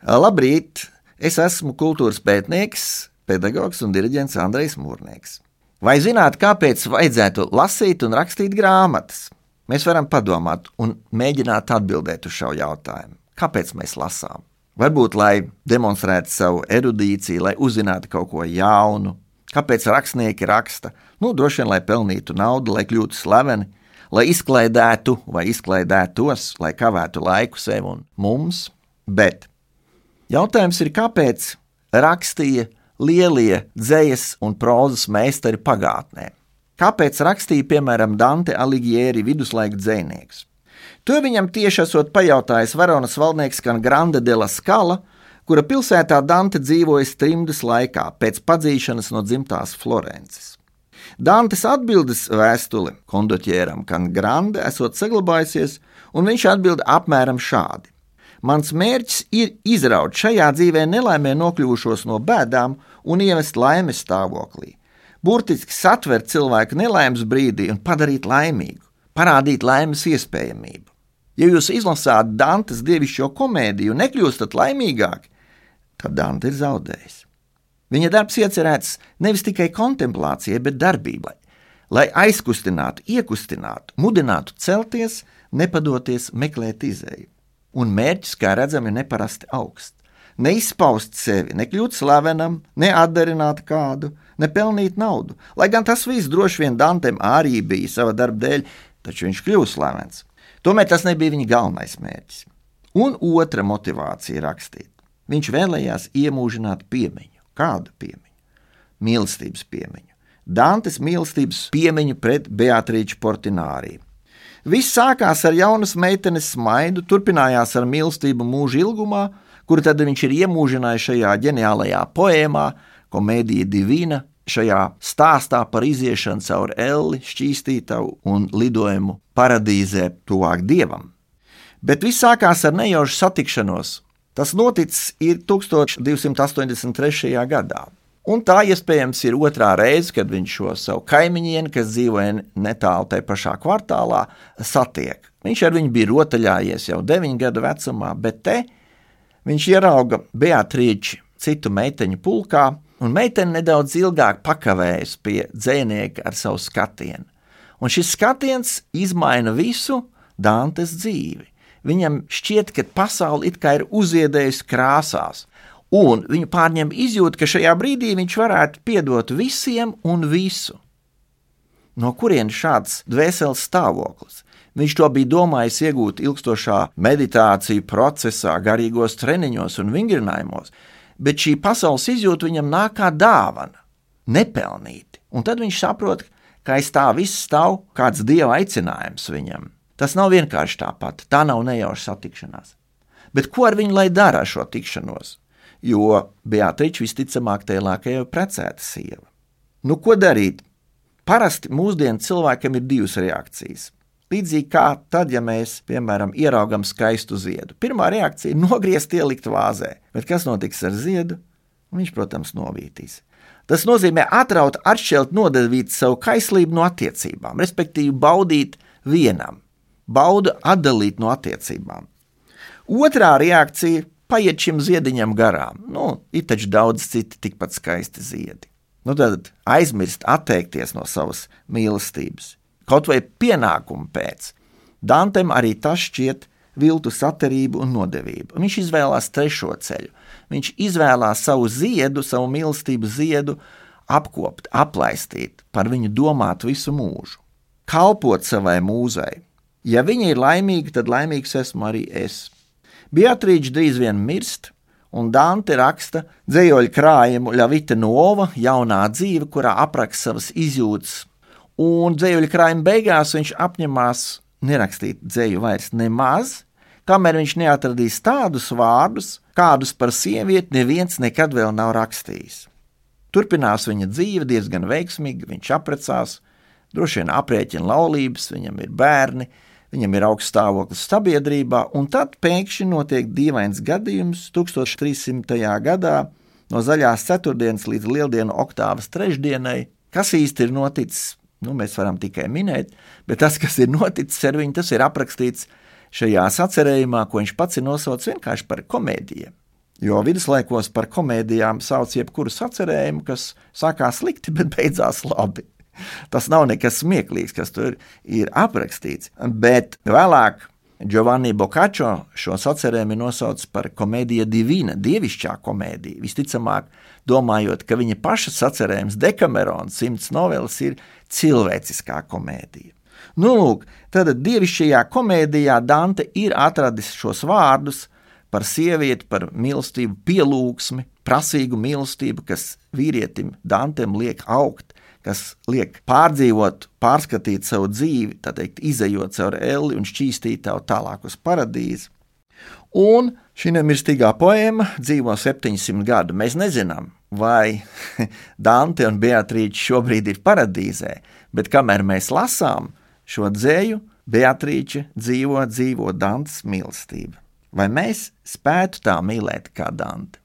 Labrīt! Es esmu kultūras pētnieks, pedagogs un diriģents Andrejs Mūrnieks. Vai zināt, kāpēc vajadzētu lasīt un rakstīt grāmatas? Mēs varam padomāt un mēģināt atbildēt uz šo jautājumu. Kāpēc mēs lasām? Varbūt, lai demonstrētu savu erudīciju, lai uzzinātu kaut ko jaunu. Kāpēc rakstnieki raksta? Nu, droši vien, lai pelnītu naudu, lai kļūtu slaveni, lai izklaidētu vai izklaidētos, lai kavētu laiku sev un mums. Bet jautājums ir, kāpēc rakstīja lielie dzējas un prozas meistari pagātnē? Kāpēc rakstīja piemēram Dante Alighieri viduslaiku dzēnieks? To viņam tieši esot pajautājis Varonas valdnieks Kan Grande de la Scala, kura pilsētā Dante dzīvoja trimdas laikā pēc padzīšanas no dzimtās Florences. Dantes atbildes vēstule kondoķieram Kan Grande esot saglabājusies, un viņš atbild apmēram šādi: Mans mērķis ir izraut šajā dzīvē nelaimē nokļuvušos no bēdām un ievest laimes stāvoklī. Burtiski satvert cilvēku nelaimes brīdī un padarīt laimīgu, parādīt laimes iespējamību. Ja jūs izlasāt Dantes dievišķo komēdiju un nekļūstat laimīgāki, tad Dante ir zaudējis. Viņa darbs iecerēts nevis tikai kontemplācijai, bet darbībai, lai aizkustinātu, iekustinātu, mudinātu celties, nepadoties meklēt izēju. Un mērķis, kā redzam, ir neparasti augsts. Neizpaust sevi, nekļūt slavenam, neatdarināt kādu, nepelnīt naudu. Lai gan tas viss droši vien Dantem arī bija sava darba dēļ, taču viņš kļuva slavens. Tomēr tas nebija viņa galvenais mērķis. Un otra motivācija rakstīt. Viņš vēlējās iemūžināt piemiņu. Kādu piemiņu? Mīlestības piemiņu. Dantes mīlestības piemiņu pret Beatrīču Portināri. Viss sākās ar jaunas meitenes smaidu, turpinājās ar mīlestību mūža ilgumā, kuru tad viņš ir iemūžinājis šajā ģeniālajā poēmā, komēdija divīna, šajā stāstā par iziešanu cauri elli, šķīstītavu un lidojumu paradīzē tuvāk dievam. Bet viss sākās ar nejaušu satikšanos Tas noticis 1283. gadā. Un tā iespējams ir otrā reize, kad viņš šo savu kaimiņieni, kas dzīvoja netālu tajā pašā kvartālā, satiek. Viņš ar viņu bija rotaļājies jau 9 gadu vecumā, bet te viņš ierauga Beatrīči citu meiteņu pulkā, un meitene nedaudz ilgāk pakavējas pie dzēnieka ar savu skatienu. Un šis skatiens izmaina visu Dantes dzīvi. Viņam šķiet, ka pasaule it kā ir uziedējusi krāsās, un viņu pārņem izjūta, ka šajā brīdī viņš varētu piedot visiem un visu. No kurienes šāds dvēseles stāvoklis? Viņš to bija domājis iegūt ilgstošā meditāciju procesā, garīgos treniņos un vingrinājumos, bet šī pasaules izjūta viņam nāk kā dāvana, nepelnīti. Un tad viņš saprot, ka aiz tā viss stāv kāds dieva aicinājums viņam. Tas nav vienkārši tāpat, tā nav nejauša satikšanās. Bet ko ar viņu lai dara ar šo tikšanos? Jo Beatriča visticamāk tēlākajai jau precēta sieva. Nu, ko darīt? Parasti mūsdienu cilvēkam ir divas reakcijas. Līdzīgi kā tad, ja mēs, piemēram, ieraugam skaistu ziedu. Pirmā reakcija ir nogriezt, ielikt vāzē, bet kas notiks ar ziedu? Viņš, protams, novītīs. Tas nozīmē atraut, atšķelt, nodevīt savu kaislību no attiecībām, respektīvi baudīt vienam bauda atdalīt no attiecībām. Otrā reakcija - paiet šim ziediņam garām. Nu, ir taču daudz citu tikpat skaisti ziedi. Nu, tad aizmirst, atteikties no savas mīlestības, kaut vai pienākumu pēc. Dantem arī tas šķiet viltu saterību un nodevību. Viņš izvēlās trešo ceļu. Viņš izvēlās savu ziedu, savu mīlestības ziedu, apkopot, aplaistīt, par viņu domāt visu mūžu, kalpot savai mūzei, Ja viņa ir laimīga, tad laimīgs esmu arī es. Beatrīča drīz vien mirst, un Dante raksta dzējoļu krājumu Ļavita Nova, jaunā dzīve, kurā apraksta savas izjūtas. Un dzējoļu krājuma beigās viņš apņemās nerakstīt dzēju vairs nemaz, kamēr viņš neatradīs tādus vārdus, kādus par sievieti neviens nekad vēl nav rakstījis. Turpinās viņa dzīve diezgan veiksmīgi, viņš apprecās, droši vien aprēķina laulības, viņam ir bērni, viņam ir augsts stāvoklis sabiedrībā, un tad pēkšņi notiek dīvains gadījums 1300. gadā no zaļās ceturtdienas līdz lieldienu oktāvas trešdienai. Kas īsti ir noticis, nu, mēs varam tikai minēt, bet tas, kas ir noticis ar viņu, tas ir aprakstīts šajā sacerējumā, ko viņš pats ir nosaucis vienkārši par komēdiju. Jo viduslaikos par komēdijām sauc jebkuru sacerējumu, kas sākās slikti, bet beidzās labi. Tas nav nekas smieklīgs, kas tur ir aprakstīts. Bet vēlāk Giovanni Boccaccio šo sacerējumu ir nosaucis par komēdiju divina, dievišķā komēdija. Visticamāk, domājot, ka viņa paša sacerējums Dekamerons simts novelas ir cilvēciskā komēdija. Nu, lūk, tad dievišķajā komēdijā Dante ir atradis šos vārdus par sievieti, par mīlestību, pielūgsmi, prasīgu mīlestību, kas vīrietim Dantem liek augt, kas liek pārdzīvot, pārskatīt savu dzīvi, tā teikt, izējot caur elli un šķīstīt tev tālāk uz paradīzi. Un šī nemirstīgā poēma dzīvo 700 gadu. Mēs nezinām, vai Dante un Beatrīča šobrīd ir paradīzē, bet kamēr mēs lasām šo dzēju, Beatrīča dzīvo, dzīvo Dantes mīlestību. Vai mēs spētu tā mīlēt kā Dante?